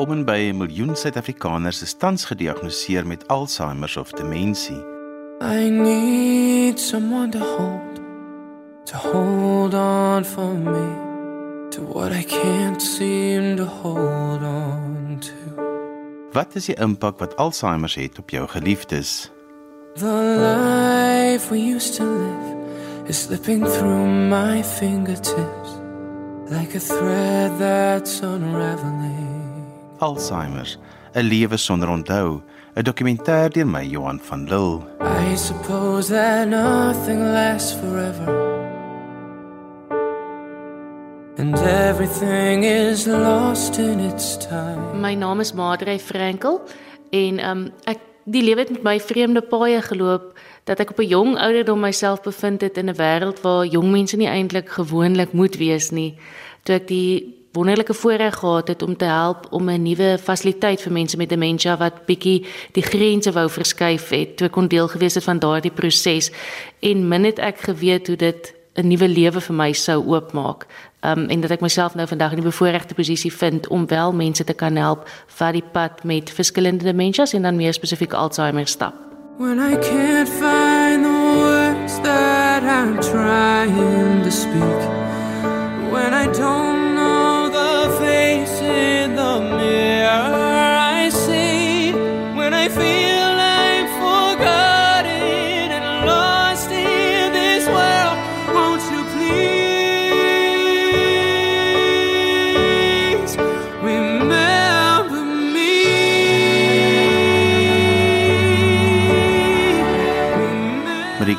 Om en by 'n miljoen Suid-Afrikaners is tans gediagnoseer met Alzheimer of demensie. I need someone to hold, to hold on for me, to what I can't seem to hold on to. Wat is die impak wat Alzheimer het op jou geliefdes? The life we used to live is slipping through my fingertips like a thread that's unraveling. Alzheimer, 'n lewe sonder onthou, 'n dokumentêr deur my Johan van Lille. I suppose that nothing lasts forever. And everything is lost in its time. My naam is Madre Frankel en um ek die lewe het met my vreemde paaie geloop dat ek op 'n jong ouderdom myself bevind het in 'n wêreld waar jong mense nie eintlik gewoonlik moet wees nie. Toe ek die wonderlike voorreg gehad het om te help om 'n nuwe fasiliteit vir mense met demensie wat bietjie die grense wou verskuif het, toe kon deel gewees het van daardie proses en min het ek geweet hoe dit 'n nuwe lewe vir my sou oopmaak. Um en dat ek myself nou vandag in die bevoordeelde posisie vind om wel mense te kan help wat die pad met verskillende demensies en dan meer spesifiek Alzheimer stap. When I can't find the words that I'm trying to speak. When I don't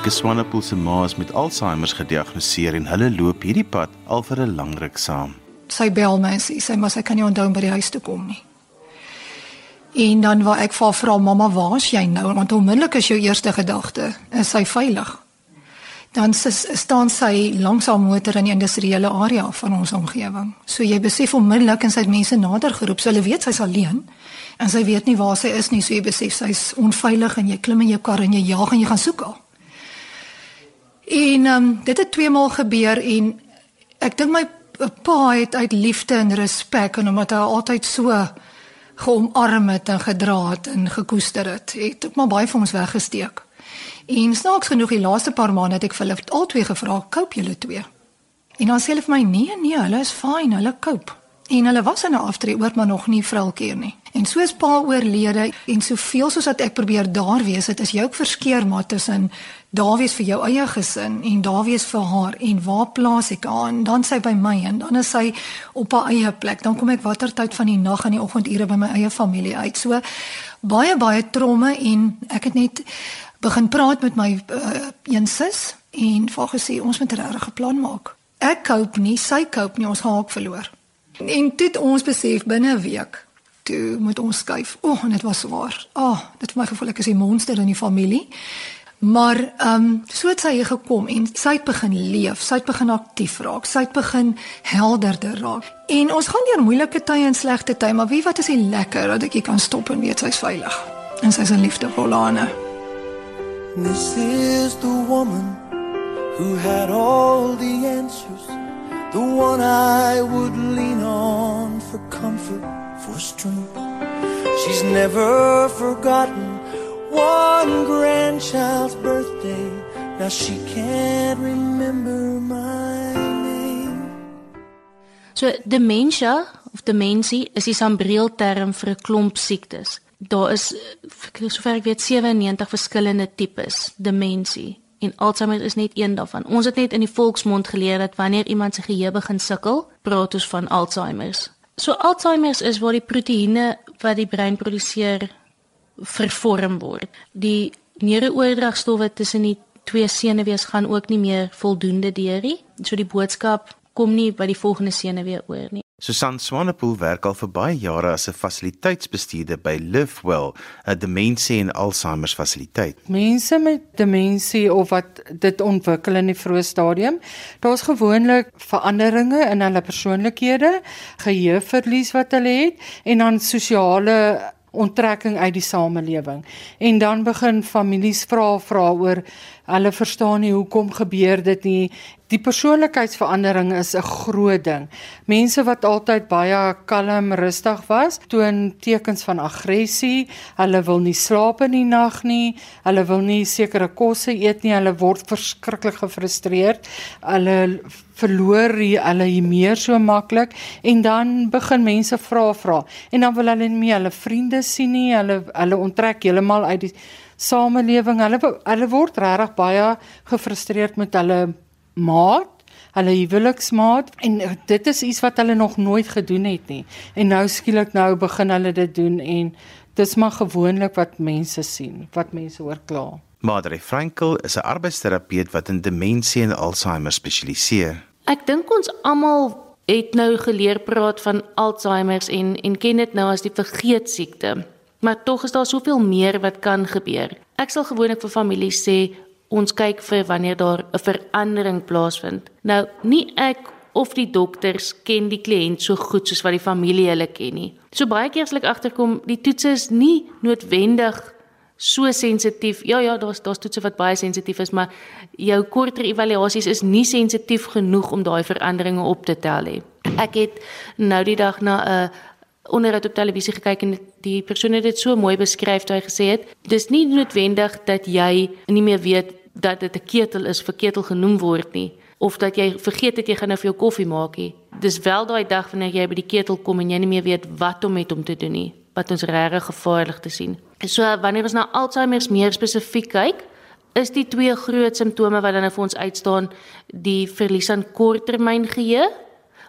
Marike Swanepoel se ma is met Alzheimer gediagnoseer en hulle loop hierdie pad al vir 'n lang ruk saam. sy bel my en sê sy maar sy kan nie onthou om by die huis te kom nie. En dan waar ek vir haar vra mamma, waar is jy nou? Want onmiddellik is jou eerste gedagte, is sy veilig? Dan s- staan sy langs haar motor in die industriële area van ons omgewing. So jy besef onmiddellik en sy het mense nader geroep. So hulle weet sy's alleen en sy weet nie waar sy is nie. So jy besef sy's onveilig en jy klim in jou kar en jy jaag en jy gaan soek haar. En ehm um, dit het twee maal gebeur en ek dink my pa het uit liefde en respek en omdat hy altyd so geomarm het en gedra het en gekoester het, het ek maar baie vir ons weggesteek. En snaaks genoeg die laaste paar maande het ek vir hulle albei gevra, "Koop julle twee?" En dan sê hulle vir my, "Nee, nee, hulle is fyn, hulle koop." En hulle was in 'n aftreeoord maar nog nie vroukeer nie. En soos pa oorlede en soveel soos wat ek probeer daar wees, dit is ook verskeer maar tussen daar wees vir jou eie gesin en daar wees vir haar en waar plaas ek haar en dan sy by my en dan is sy op haar eie plek. Dan kom ek watter tyd van die nag en die oggendure by my eie familie uit. So baie baie tromme en ek het net begin praat met my uh, een sus en vir haar gesê ons moet regtig 'n plan maak. Ek koop nie, sy koop nie, ons haak verloor. En dit ons besef binne 'n week toe moet ons skuif. O, oh, en dit was swaar. Ah, oh, dit vir my gevoel ek is die monster in die familie. Maar ehm um, so het sy gekom en sy het begin leef, sy het begin aktief raak, sy het begin helderder raak. En ons gaan deur moeilike tye en slegte tye, maar wie wat is die lekker dat ek kan stop en weet sy's veilig. En sy's 'n liefdevolle Anne. This is the woman who had all the answers, the one I would lean on for comfort, for strength. She's never forgotten one grandchild's birthday. Now she can't remember my name. So dementia of demensie is die sambreelterm vir 'n klomp siektes. Daar is sover ek weet 97 verskillende tipes demensie en Alzheimer is net een daarvan. Ons het net in die volksmond geleer dat wanneer iemand se geheue begin sukkel, praat ons van Alzheimer's. So Alzheimer's is waar die proteïene wat die brein produseer vervorm word. Die neurooordragstowwe tussen die twee senuwees gaan ook nie meer voldoende deur nie. So die boodskap kom nie by die volgende senuwee oor nie. Susan Swanepoel werk al vir baie jare as 'n fasiliteitsbestuurder by Livewell, 'n demensie en Alzheimer fasiliteit. Mense met demensie of wat dit ontwikkel in die vroeë stadium, daar's gewoonlik veranderinge in hulle persoonlikhede, geheueverlies wat hulle het en dan sosiale onttrekking uit die samelewing. En dan begin families vra vra oor hulle verstaan nie hoekom gebeur dit nie. die persoonlikheidsverandering is 'n groot ding. Mense wat altyd baie kalm, rustig was, toon tekens van aggressie. Hulle wil nie slaap in die nag nie. Hulle wil nie sekere kosse eet nie. Hulle word verskriklik gefrustreerd. Hulle verloor hulle hier meer so maklik en dan begin mense vra vra en dan wil hulle nie meer hulle vriende sien nie. Hulle hulle onttrek heeltemal uit die samelewing. Hulle hulle word regtig baie gefrustreerd met hulle maat, hulle huweliksmaat en dit is iets wat hulle nog nooit gedoen het nie. En nou skielik nou begin hulle dit doen en dis maar gewoonlik wat mense sien, wat mense hoor kla. Madre Frankel is 'n arbeidsterapeut wat in demensie en Alzheimer spesialiseer. Ek dink ons almal het nou geleer praat van Alzheimer en en ken dit nou as die vergeetsiekte. Maar tog is daar soveel meer wat kan gebeur. Ek sal gewoonlik vir families sê ons kyk vir wanneer daar 'n verandering plaasvind. Nou, nie ek of die dokters ken die kliënt so goed soos wat die familie hulle ken nie. So baie keer as ek agterkom, die toetse is nie noodwendig so sensitief. Ja ja, daar's daar's toetse wat baie sensitief is, maar jou korter evaluasies is nie sensitief genoeg om daai veranderinge op te tel nie. Ek het nou die dag na 'n onderhoud op televisie gekyk en die persoon het dit so mooi beskryf toe hy gesê het: "Dis nie noodwendig dat jy nie meer weet dat dit 'n ketel is vir ketel genoem word nie of dat jy vergeet het jy gaan nou vir jou koffie maak nie. Dis wel daai dag wanneer jy by die ketel kom en jy nie meer weet wat om met hom te doen nie, wat ons regtig gevaarlik te sien. So wanneer ons na Alzheimer meer spesifiek kyk, is die twee groot simptome wat dan vir ons uitstaan, die verlies aan korttermyn geheue,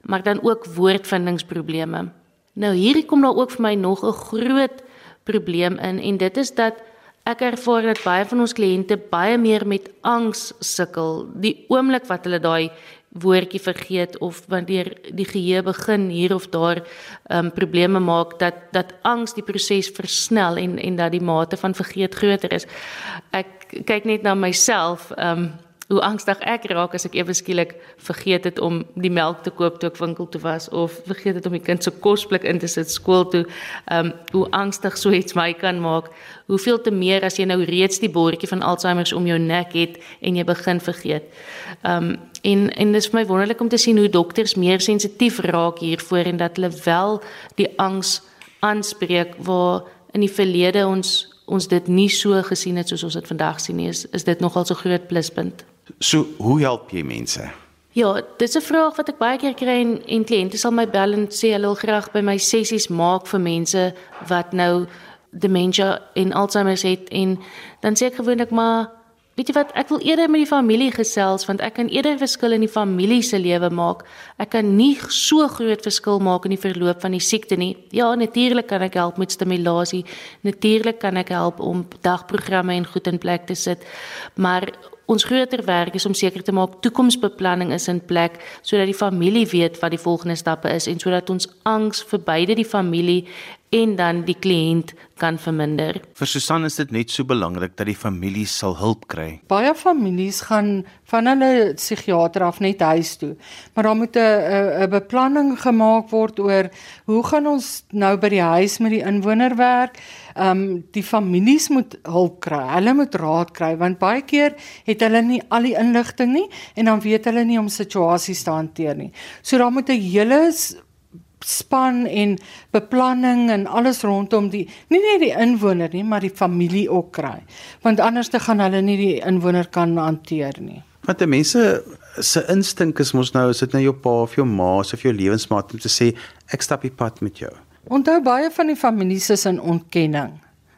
maar dan ook woordvindingsprobleme. Nou hier kom daar ook vir my nog 'n groot probleem in en dit is dat Ek ervaar dat baie van ons kliënte baie meer met angs sukkel. Die oomblik wat hulle daai woordjie vergeet of wanneer die geheue begin hier of daar um probleme maak dat dat angs die proses versnel en en dat die mate van vergeet groter is. Ek kyk net na myself um hoe angstig ek raak as ek ewe skielik vergeet het om die melk te koop toe ek winkel toe was of vergeet het om die kind se kosblik in te sit skool toe. Ehm um, hoe angstig so iets my kan maak. Hoeveel te meer as jy nou reeds die bordjie van Alzheimer om jou nek het en jy begin vergeet. Ehm um, en en dit is vir my wonderlik om te sien hoe dokters meer sensitief raak hiervoor en dat hulle wel die angs aanspreek waar in die verlede ons ons dit nie so gesien het soos ons dit vandag sien nie is is dit nogal so groot pluspunt. So, hoe help jy mense? Ja, dit is 'n vraag wat ek baie keer kry en, en kliënte sal my bel en sê hulle wil graag by my sessies maak vir mense wat nou dementia en Alzheimer het en dan sê ek gewoonlik maar weet jy wat, ek wil eerder met die familie gesels want ek kan eerder verskil in die familie se lewe maak. Ek kan nie so groot verskil maak in die verloop van die siekte nie. Ja, natuurlik kan ek help met stimulasie. Natuurlik kan ek help om dagprogramme en goed in plek te sit. Maar Ons groter werk is om seker te maak toekomsbeplanning is in plek sodat die familie weet wat die volgende stappe is en sodat ons angs vir beide die familie en dan die kliënt kan verminder. Vir Susan is dit net so belangrik dat die familie sal hulp kry. Baie families gaan van hulle psigiater af net huis toe. Maar daar moet 'n 'n beplanning gemaak word oor hoe gaan ons nou by die huis met die inwoner werk? Ehm um, die families moet hulp kry. Hulle moet raad kry want baie keer het hulle nie al die inligting nie en dan weet hulle nie om situasies te hanteer nie. So daar moet 'n hele span en beplanning en alles rondom die nie net die inwoner nie, maar die familie ook kry. Want anders te gaan hulle nie die inwoner kan hanteer nie. Want die mense se instink is mos nou as dit nou jou pa of jou ma of jou lewensmaat om te sê ek stap die pad met jou. Onthou baie van die families is in ontkenning.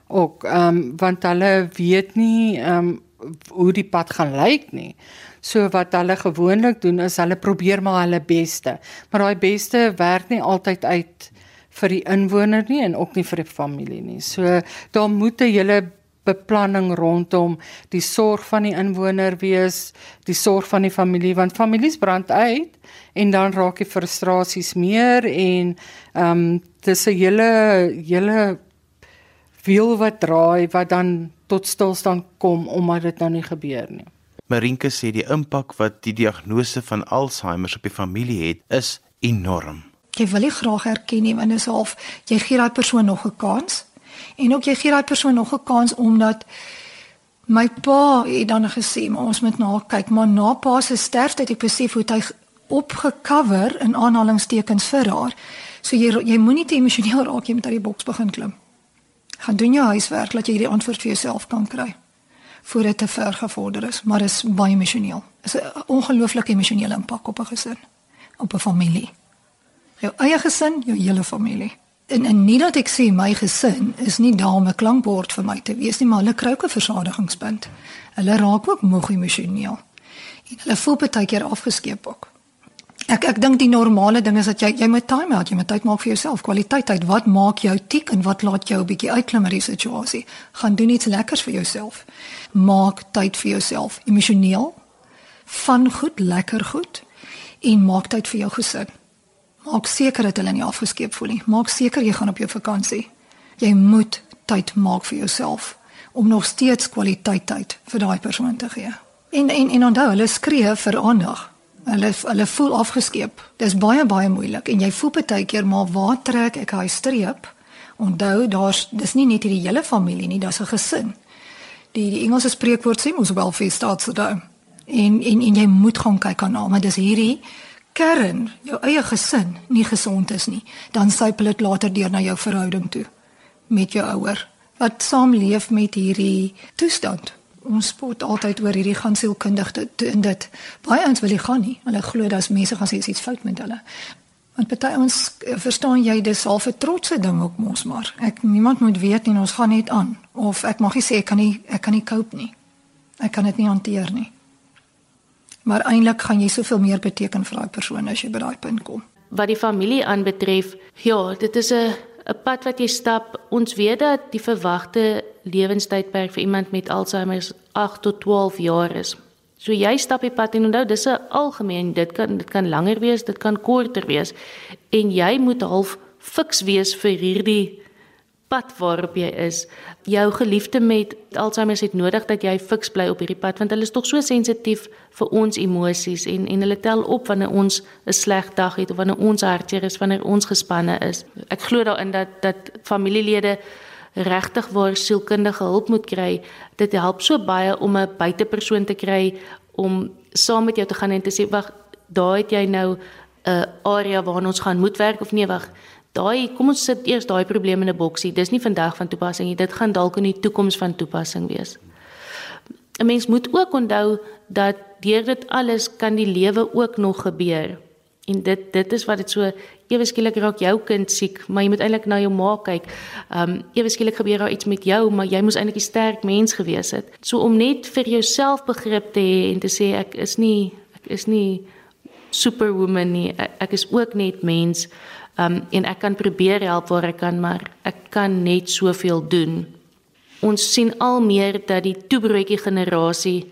Ook ehm um, want hulle weet nie ehm um, hoe die pad gaan lyk nie. So wat hulle gewoonlik doen is hulle probeer maar hulle beste. Maar daai beste werk nie altyd uit vir die inwoner nie en ook nie vir die familie nie. So daar moet 'n hele beplanning rondom die sorg van die inwoner wees, die sorg van die familie want families brand uit en dan raak die frustrasies meer en ehm um, dis 'n hele hele wiel wat draai wat dan tot stilstand kom omdat dit nou nie gebeur nie. Marinke sê die impak wat die diagnose van Alzheimer op die familie het, is enorm. Jy wil nie graag erken nie, want is half jy gee daai persoon nog 'n kans. En ook jy gee daai persoon nog 'n kans omdat My pa het dan gesê, maar ons moet na kyk, maar na pa se sterfte het ek besef hoe hy opgecover in aanhalingstekens vir haar. So jy jy moenie te emosioneel raak jy moet uit die boks begin klim. Gaan doen jou huiswerk dat jy hierdie antwoord vir jouself kan kry voor dit te ver gevorder is, maar is baie emosioneel. Is 'n ongelooflike emosionele impak op 'n gesin, op 'n familie. Jou eie gesin, jou hele familie. En en nie dat ek sê my gesin is nie daar om 'n klankbord vir my te wees nie, maar hulle kry ook 'n versadigingspunt. Hulle raak ook moeg emosioneel. En hulle voel baie keer afgeskeep ook. Ek ek dink die normale ding is dat jy jy moet time out, jy moet tyd maak vir jouself, kwaliteit tyd. Wat maak jou tik en wat laat jou 'n bietjie uitklim uit die situasie? Gaan doen iets lekkers vir jouself. Maak tyd vir jouself, emosioneel, van goed, lekker goed en maak tyd vir jou gesin. Maak seker dat hulle nie afgeskeep voel nie. Maak seker jy gaan op jou vakansie. Jy moet tyd maak vir jouself om nog steeds kwaliteit tyd vir daai persoon te gee. En en en onthou, hulle skree vir aandag. Hulle hulle voel afgeskeep. Dis baie baie moeilik en jy voel baie keer maar waar trek ek hy streep? Onthou daar's dis nie net hierdie hele familie nie, daar's 'n gesin. Die die Engelse spreekwoord sê mos wel vir starts the dome. En en en jy moet gaan kyk aan hom, maar dis hierdie kern, jou eie gesin nie gesond is nie, dan sypel dit later deur na jou verhouding toe met jou ouer wat saamleef met hierdie toestand ons spot altyd oor hierdie gaan sielkundig in dit. Baie ons wil nie gaan nie. Hulle glo dat mense gaan sê iets fout met hulle. Want party ons eh, verstaan jy dis half 'n trotse ding ook mos maar. Ek niemand moet weet nie ons gaan net aan of ek mag nie sê ek kan nie ek kan nie cope nie. Ek kan dit nie hanteer nie. Maar eintlik gaan jy soveel meer beteken vir daai persoon as jy by daai punt kom. Wat die familie aanbetref, ja, dit is 'n 'n pad wat jy stap. Ons weet dat die verwagte lewenstydperk vir iemand met Alzheimer 8 tot 12 jaar is. So jy stap die pad en onthou dis 'n algemeen, dit kan dit kan langer wees, dit kan korter wees en jy moet half fiks wees vir hierdie pad waarop jy is. Jou geliefde met Alzheimer het nodig dat jy fiks bly op hierdie pad want hulle is tog so sensitief vir ons emosies en en hulle tel op wanneer ons 'n sleg dag het of wanneer ons hartseer is, wanneer ons gespanne is. Ek glo daarin dat dat familielede regtig waar sielkundige hulp moet kry. Dit help so baie om 'n buitepersoon te kry om saam met jou te gaan en te sê wag, daar het jy nou 'n area waarna ons gaan moet werk of nee wag. Daai kom ons sit eers daai probleme in 'n boksie. Dis nie vandag van toepassing nie. Dit gaan dalk in die toekoms van toepassing wees. 'n Mens moet ook onthou dat deur dit alles kan die lewe ook nog gebeur. En dit dit is wat dit so ewe skielik raak jou kind siek, maar jy moet eintlik na jou ma kyk. Ehm um, ewe skielik gebeur daar iets met jou, maar jy moes eintlik 'n sterk mens gewees het. So om net vir jouself begrip te hê en te sê ek is nie ek is nie superwoman nie. Ek, ek is ook net mens. Um, en ek kan probeer help waar ek kan, maar ek kan net soveel doen. Ons sien al meer dat die toebroodjie generasie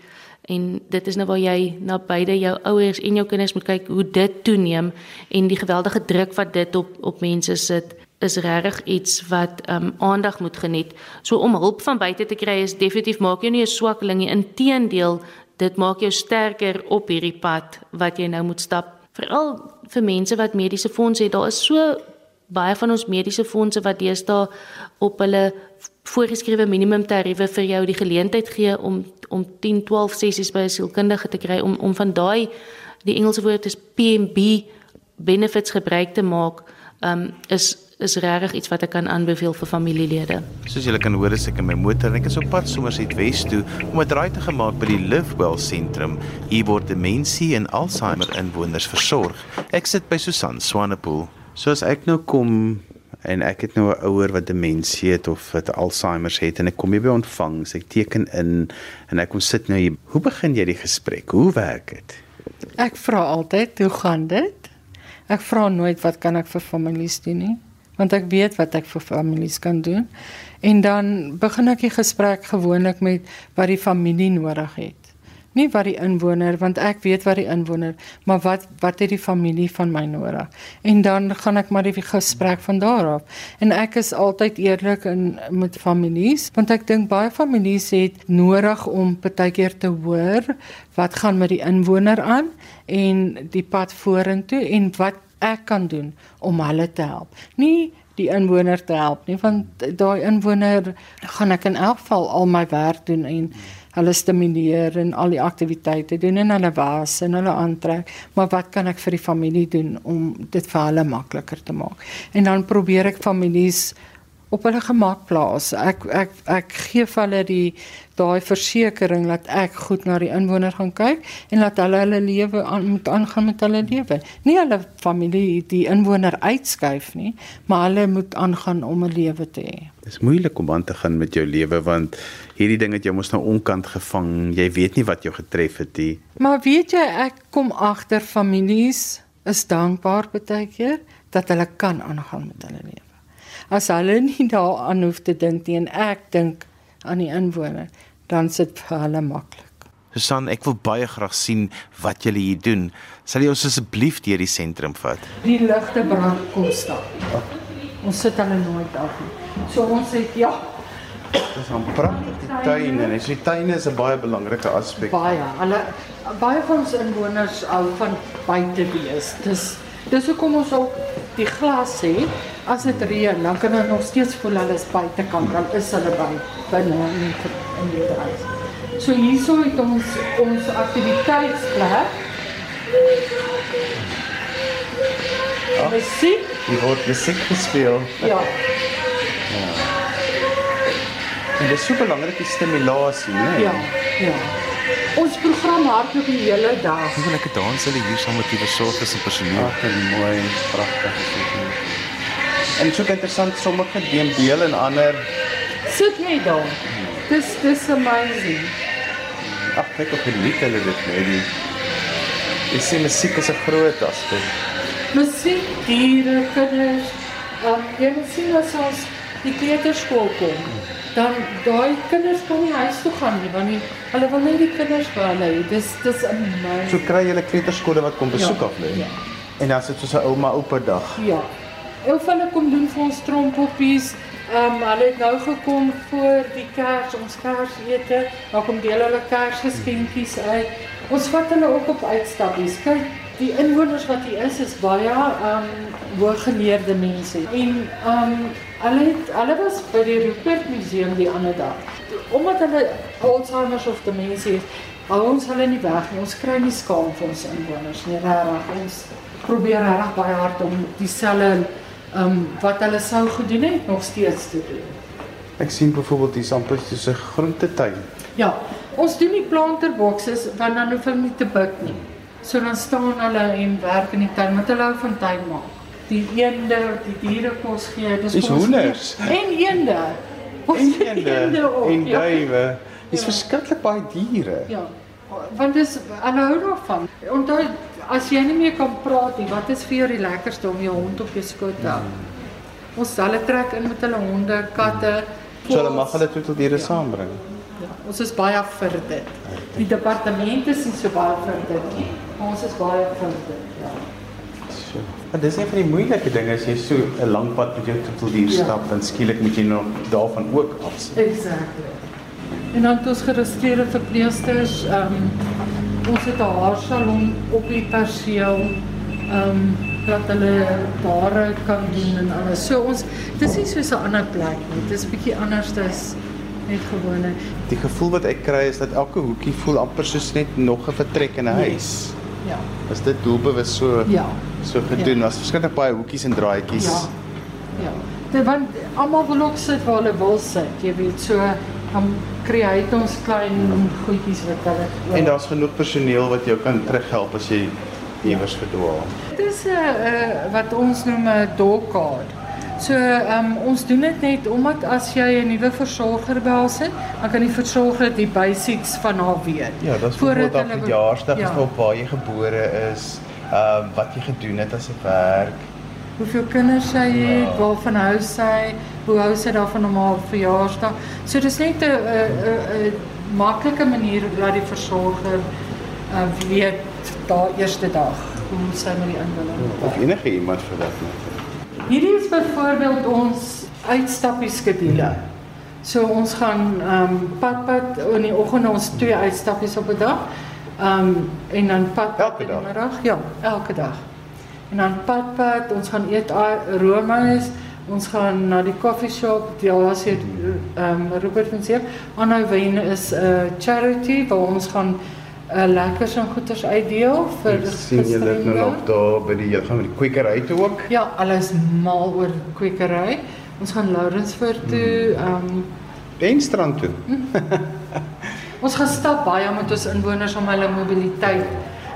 en dit is nou waar jy na beide jou ouers en jou kinders moet kyk hoe dit toeneem en die geweldige druk wat dit op op mense sit is regtig iets wat um aandag moet geniet. So om hulp van buite te kry is definitief maak jou nie 'n swakkeling nie. Inteendeel, dit maak jou sterker op hierdie pad wat jy nou moet stap. Veral vir mense wat mediese fondse het. Daar is so baie van ons mediese fondse wat deesdae op hulle voorgeskrewe minimum tariewe vir jou die geleentheid gee om om 10, 12 sessies by 'n sielkundige te kry om om van daai die Engelse woord is PMB benefits gebruik te maak, um, is is regtig iets wat ek kan aanbeveel vir familielede. Soos julle kan hoor, is ek in my motor en ek is op pad Somerset Wes toe om 'n draai te gemaak by die Livewell sentrum. Hier word demensie en Alzheimer inwoners versorg. Ek sit by Susan Swanepoel. So as ek nou kom en ek het nou 'n ouer wat demensie het of wat Alzheimer het en ek kom hier by ontvangs, ek teken in en ek kom sit nou hier. Hoe begin jy die gesprek? Hoe werk dit? Ek vra altyd, "Hoe gaan dit?" Ek vra nooit wat kan ek vir families doen nie, want ek weet wat ek vir families kan doen. En dan begin ek die gesprek gewoonlik met wat die familie nodig het. Nie wat die inwoner want ek weet wat die inwoner maar wat wat het die familie van my nodig? En dan gaan ek maar die gesprek van daar af. En ek is altyd eerlik in met families want ek dink baie families het nodig om baie keer te hoor wat gaan met die inwoner aan en die pad vorentoe en wat ek kan doen om hulle te help nie die inwoner te help nie want daai inwoner gaan ek in elk geval al my werk doen en hulle stimuleer en al die aktiwiteite doen en hulle was en hulle aantrek, maar wat kan ek vir die familie doen om dit vir hulle makliker te maak? En dan probeer ek families op hulle gemak plaas. Ek ek ek gee vir hulle die daai versekering dat ek goed na die inwoner gaan kyk en dat hulle hulle lewe aan moet aangaan met hulle lewe. Nie hulle familie die inwoner uitskuif nie, maar hulle moet aangaan om 'n lewe te hê. Dis moeilik om aan te gaan met jou lewe want hierdie ding het jou mos nou onkant gevang. Jy weet nie wat jou getref het nie. Maar weet jy, ek kom agter families is dankbaar baie keer dat hulle kan aangaan met hulle lewe as hulle nie daaraan hoef te dink nie en ek dink aan die inwoner, dan sit vir hulle maklik. Susan, ek wil baie graag sien wat julle hier doen. Sal jy ons asseblief deur die sentrum vat? Die ligte brand konstant. Ons sit hulle nooit af nie. So ons het ja, Dit is 'n pragtige tuin en die tuine is 'n baie belangrike aspek. baie. Hulle baie van ons inwoners hou van buite wees. Dis dis hoekom ons ook die glas het. As dit reën, dan kan hulle nog steeds voel hulle is buitekant, dan is hulle by binne in in die huis. So hierso het ons ons aktiwiteitsplek. Ah. Musiek, Hier word musiek gespeel. ja. En dis so belangrike stimulasie, né? Ja, ja. Ons program hardloop die hele dag. Hoe lekker dans hulle hier saam met die versorgers en personeel. Ag, mooi, pragtig. En so interessant sommige neem deel en ander Sit jy daar? Dis dis amazing. ag kyk of geniet hulle dit net die Jy sien musiek is 'n groot aspek. Musiek, diere, kinders. Um, jy moet sien as ons die kleuterskool kom, dan daai kinders kan nie huis toe gaan nie want die, hulle wil net die kinders by hulle hê. Dis dis So amazing. kry jy 'n kleuterskole wat kom besoek Ja, af lê. ja. En dan sit so 'n ouma oupa dag. Ja. Ou van hulle kom doen vir ons trompoppies. Ehm um, hulle het nou gekom voor die Kers, ons Kersete. Dan kom deel hulle Kersgeskenkies uit. Ons vat hulle ook op uitstappies. Kyk, die inwoners wat hier is is baie ehm um, hooggeleerde mense. En ehm um, hulle het hulle was by die Rupert Museum die ander dag. Omdat hulle Alzheimer of demensie het, hou ons hulle nie weg nie. Ons kry nie skaam vir ons inwoners nie, regtig. Ons probeer regtig baie hard om dieselfde ehm um, wat hulle sou gedoen het nog steeds te doen. Ek sien byvoorbeeld hier amper soos 'n groentetuin. Ja, ons doen nie planterboxes want dan hoef hulle nie te bid nie. So dan staan hulle en werk in die tuin met hulle hou van tuin maak. Die eende, die diere kos gee, dis Dis hoenders. En eende. Ons En het eende ook, en ja. duwe. Dis Ja. verskriklik baie diere. Ja. Want dis hulle hou daarvan. Onthou as jy nie meer kan praat nie, wat is vir jou die lekkerste om jou hond op jou skoot te hou? Ons hulle trek in met hulle honde, katte. So hulle mag hulle troeteldiere Ja. saambring. Ja, ons is baie vir dit. Die departement is nie so baie vir dit nie. Ons is baie vir dit. Ja. Maar dis een van die moeilike dinge as jy so 'n lang pad met jou troeteldier Ja. stap en skielik moet jy nog daarvan ook afsit. Exactly. En dan het ons geregistreerde verpleegsters, ehm um, ons het 'n haarsalon op die perseel. Ehm um, dat hulle hare kan doen en alles. So ons dis nie soos 'n ander plek nie. Dis bietjie anders as net gewone. Die gevoel wat ek kry is dat elke hoekie voel amper soos net nog 'n vertrek in 'n huis. Ja. Is dit doelbewus so Ja. so gedoen? Daar's verskeie baie hoekies en draadjies. Ja. Ja. Dit want almal wil ook sit waar hulle wil sit, jy weet. So dan kry hy ons klein goedjies wat hulle En daar's genoeg personeel wat jou kan terughelp as jy iewers verdwaal. Dit is 'n uh, wat ons noem 'n dog card. So um, ons doen dit net omdat as jy 'n nuwe versorger haar sit, dan kan die versorger die basics van haar weet. Ja, dis Voordat voordat hulle op die jaarsdag ja. is op waar jy gebore is, ehm wat jy gedoen het as 'n werk. Hoeveel kinders sy het, waarvan hou sy, hoe hou sy daarvan om haar verjaarsdag. So dis net 'n 'n 'n maklike manier dat die versorger uh, weet daai eerste dag hoe sy met die inwoner Of enige iemand vir dat matter. Hierdie is byvoorbeeld ons uitstappieskedule. So ons gaan ehm um, padpad in die oggend ons twee uitstappies op 'n dag. Ehm um, en dan padpad Elke dag? middag. Ja, elke dag. En dan padpad, ons gaan eet roomys, Ons gaan na die coffee shop. Ja, as jy ehm um, Robert van Seep, aanhou wen is 'n uh, charity waar ons gaan uh, lekkers en goeders uitdeel vir Ek sien julle nou gestremde. nog daar by die gaan met die kwekery toe ook. Ja, alles mal oor kwekery. Ons gaan Lawrenceburg toe. Ehm um, En strand toe. ons gaan stap baie met ons inwoners om hulle mobiliteit.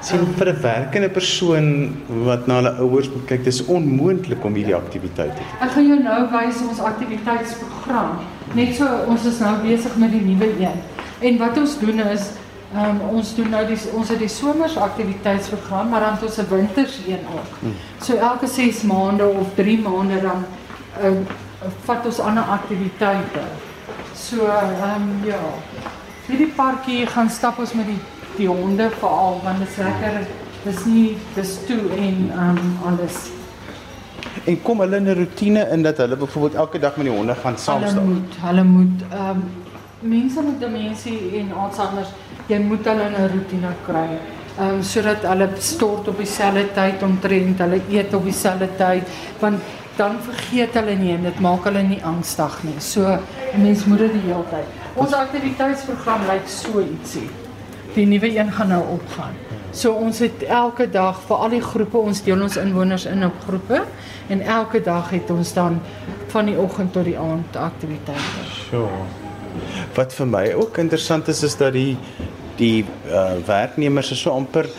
sien vir 'n werkende persoon wat na hulle ouers moet kyk, dis onmoontlik om hierdie aktiwiteite te Ek gaan jou nou wys ons aktiwiteitsprogram. Net so ons is nou besig met die nuwe een. En wat ons doen is Um, ons doen nou die ons het die somers aktiwiteitsprogram, maar dan het ons 'n winters een ook. So elke 6 maande of 3 maande dan uh, vat ons ander aktiwiteite. So ehm um, ja. Hierdie parkie gaan stap ons met die die honde veral want dit is lekker. Dis nie dis toe en ehm um, alles. En kom hulle in 'n rotine in dat hulle byvoorbeeld elke dag met die honde gaan saam Hulle staan. moet hulle moet ehm um, mense met demensie en Alzheimer, jy moet hulle in 'n roetine kry. Ehm um, sodat hulle stort op dieselfde tyd omtrent, hulle eet op dieselfde tyd want dan vergeet hulle nie en dit maak hulle nie angstig nie. So 'n mens moet dit die hele tyd. Ons aktiwiteitsprogram lyk so ietsie. Die nuwe een gaan nou opgaan. So ons het elke dag vir al die groepe, ons deel ons inwoners in op groepe en elke dag het ons dan van die oggend tot die aand aktiwiteite. Sure. Wat vir my ook interessant is is dat die die uh, werknemers is so amper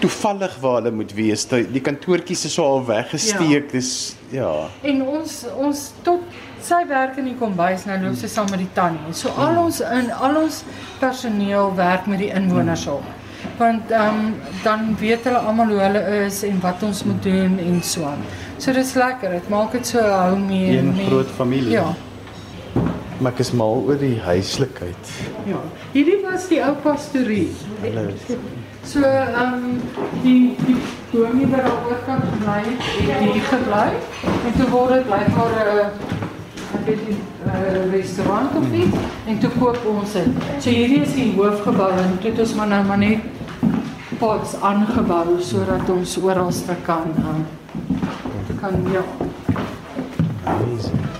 toevallig waar hulle moet wees. Die, die kantoortjies is so al weggesteek. Ja. Dis ja. En ons ons tot sy werk in die kombuis nou loop sy saam met die tannie. So al ons in al ons personeel werk met die inwoners op. Want ehm um, dan weet hulle almal hoe hulle is en wat ons moet doen en so aan. So dis lekker. Dit maak dit so hou meer Een met- groot familie. Ja. Maar ek is mal oor die huislikheid. Ja. Hierdie was die ou pastorie. Hulle So ehm um, die die dominee wat daar oorkant gebly het, het hier gebly en toe word dit blykbaar 'n uh, ek weet nie 'n restaurant of iets en toe koop ons dit. So hierdie is die hoofgebou en dit is maar nou maar net pods aangebou sodat ons oral kan um, kan ja. amazing.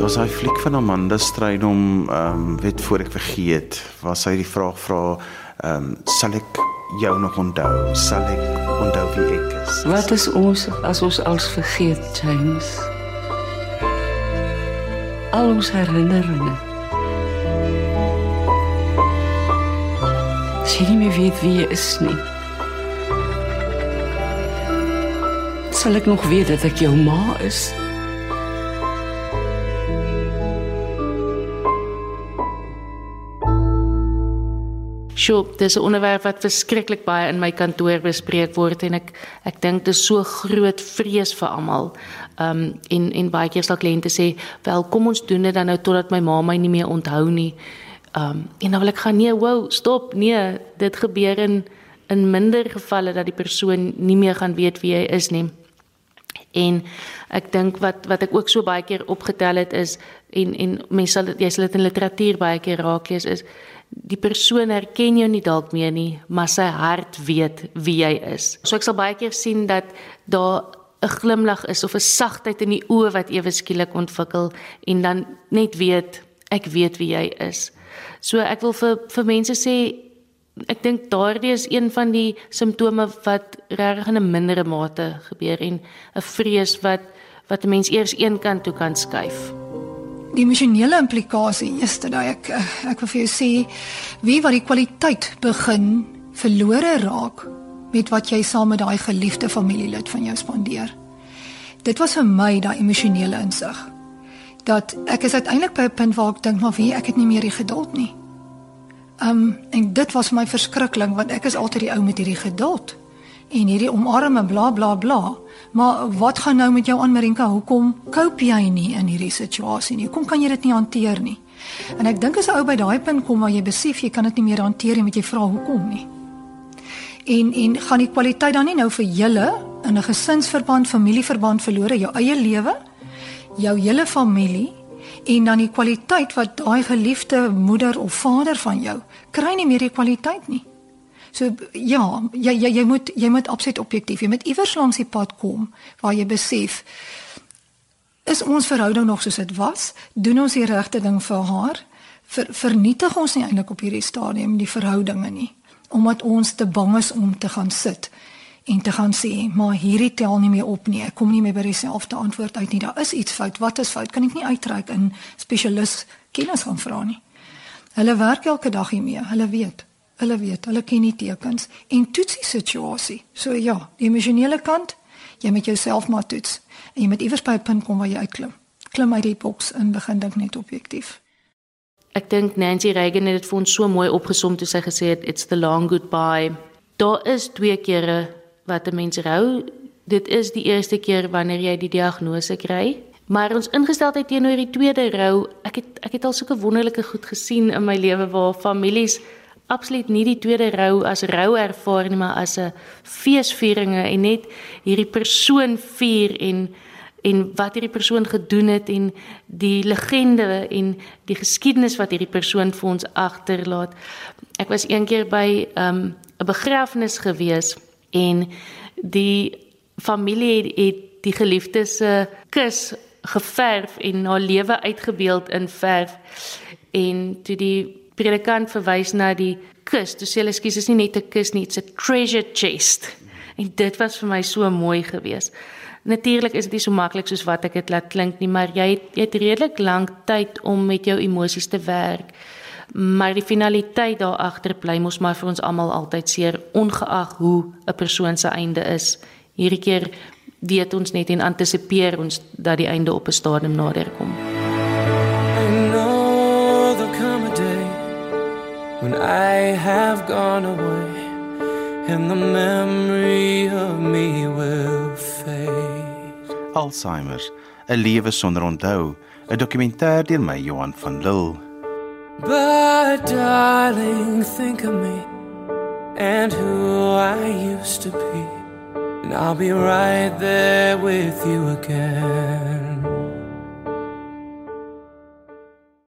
Daar's hy fliek van Amanda Strydom, ehm um, weet voor ek vergeet, waar sy die vraag vra, ehm um, sal ek jou nog onthou? Sal ek onthou wie ek is? Wat is ons as ons alles vergeet, James? Al ons herinneringe. As jy nie meer weet wie jy is nie. Sal ek nog weet dat ek jou ma is? Sjoe, dis 'n onderwerp wat verskriklik baie in my kantoor bespreek word en ek ek dink dit is so groot vrees vir almal. Um en en baie keer sal kliënte sê, "Wel, kom ons doen dit dan nou totdat my ma my nie meer onthou nie." Um en dan wil ek gaan, "Nee, wow, stop. Nee, dit gebeur in in minder gevalle dat die persoon nie meer gaan weet wie hy is nie." En ek dink wat wat ek ook so baie keer opgetel het is en en mense sal jy sal dit in literatuur baie keer raak lees is die persoon herken jou nie dalk meer nie, maar sy hart weet wie jy is. So ek sal baie keer sien dat daar 'n glimlag is of 'n sagtheid in die oë wat ewe skielik ontwikkel en dan net weet ek weet wie jy is. So ek wil vir vir mense sê ek dink daardie is een van die simptome wat regtig in 'n mindere mate gebeur en 'n vrees wat wat 'n mens eers een kant toe kan skuif. Die emosionele implikasie is dit ek eh, ek wil vir jou sê wie wat die kwaliteit begin verlore raak met wat jy saam met daai geliefde familielid van jou spandeer. Dit was vir my daai emosionele insig dat ek is uiteindelik by 'n punt waar ek dink maar wie ek het nie meer die geduld nie. Um en dit was my verskrikking want ek is altyd die ou met hierdie geduld en hierdie omarme bla bla bla. Maar wat gaan nou met jou aan Marinka? Hoekom cope jy nie in hierdie situasie nie? Hoekom kan jy dit nie hanteer nie? En ek dink as 'n ou by daai punt kom waar jy besef jy kan dit nie meer hanteer nie, moet jy vra hoekom nie. En en gaan die kwaliteit dan nie nou vir julle in 'n gesinsverband, familieverband verlore, jou eie lewe, jou hele familie en dan die kwaliteit wat daai geliefde moeder of vader van jou kry nie meer die kwaliteit nie. So ja, jy jy jy moet jy moet absoluut objektief. Jy moet iewers langs die pad kom waar jy besef is ons verhouding nog soos dit was? Doen ons die regte ding vir haar? Ver, vernietig ons nie eintlik op hierdie stadium die verhoudinge nie omdat ons te bang is om te gaan sit en te gaan sê maar hierdie tel nie meer op nie. Ek kom nie meer by dieselfde antwoord uit nie. Daar is iets fout. Wat is fout? Kan ek nie uittrek in spesialis kennis gaan vra nie. Hulle werk elke dag hiermee. Hulle weet hulle weet hulle ken die tekens en toets die situasie so ja die emosionele kant jy met jouself maar toets en jy moet iewers by 'n punt kom waar jy uitklim klim uit die boks en begin dink net objektief Ek dink Nancy Reagan het dit vir ons so mooi opgesom toe sy gesê het it's the long goodbye. Daar is twee kere wat 'n mens rou. Dit is die eerste keer wanneer jy die diagnose kry, maar ons ingesteldheid teenoor die tweede rou, ek het ek het al sulke wonderlike goed gesien in my lewe waar families absoluut nie die tweede rou as rou ervaar nie, maar as 'n feesvieringe en net hierdie persoon vier en en wat hierdie persoon gedoen het en die legende en die geskiedenis wat hierdie persoon vir ons agterlaat. Ek was eendag by 'n um, begrafnis gewees en die familie het, het die geliefde se kus geverf en haar lewe uitgebeeld in verf en toe die predikant verwys na die kus, toe sê hulle skus is nie net 'n kus nie, it's a treasure chest. En dit was vir my so mooi geweest. Natuurlik is dit nie so maklik soos wat ek dit laat klink nie, maar jy het, jy het redelik lank tyd om met jou emosies te werk. Maar die finaliteit daar agter bly mos maar vir ons almal altyd seer ongeag hoe 'n persoon se einde is. Hierdie keer weet ons net en antisipeer ons dat die einde op 'n stadium nader kom. When I have gone away and the memory of me will fade. Alzheimer, 'n lewe sonder onthou, 'n dokumentêr deur my Johan van Lille. But darling, think of me and who I used to be, and I'll be right there with you again.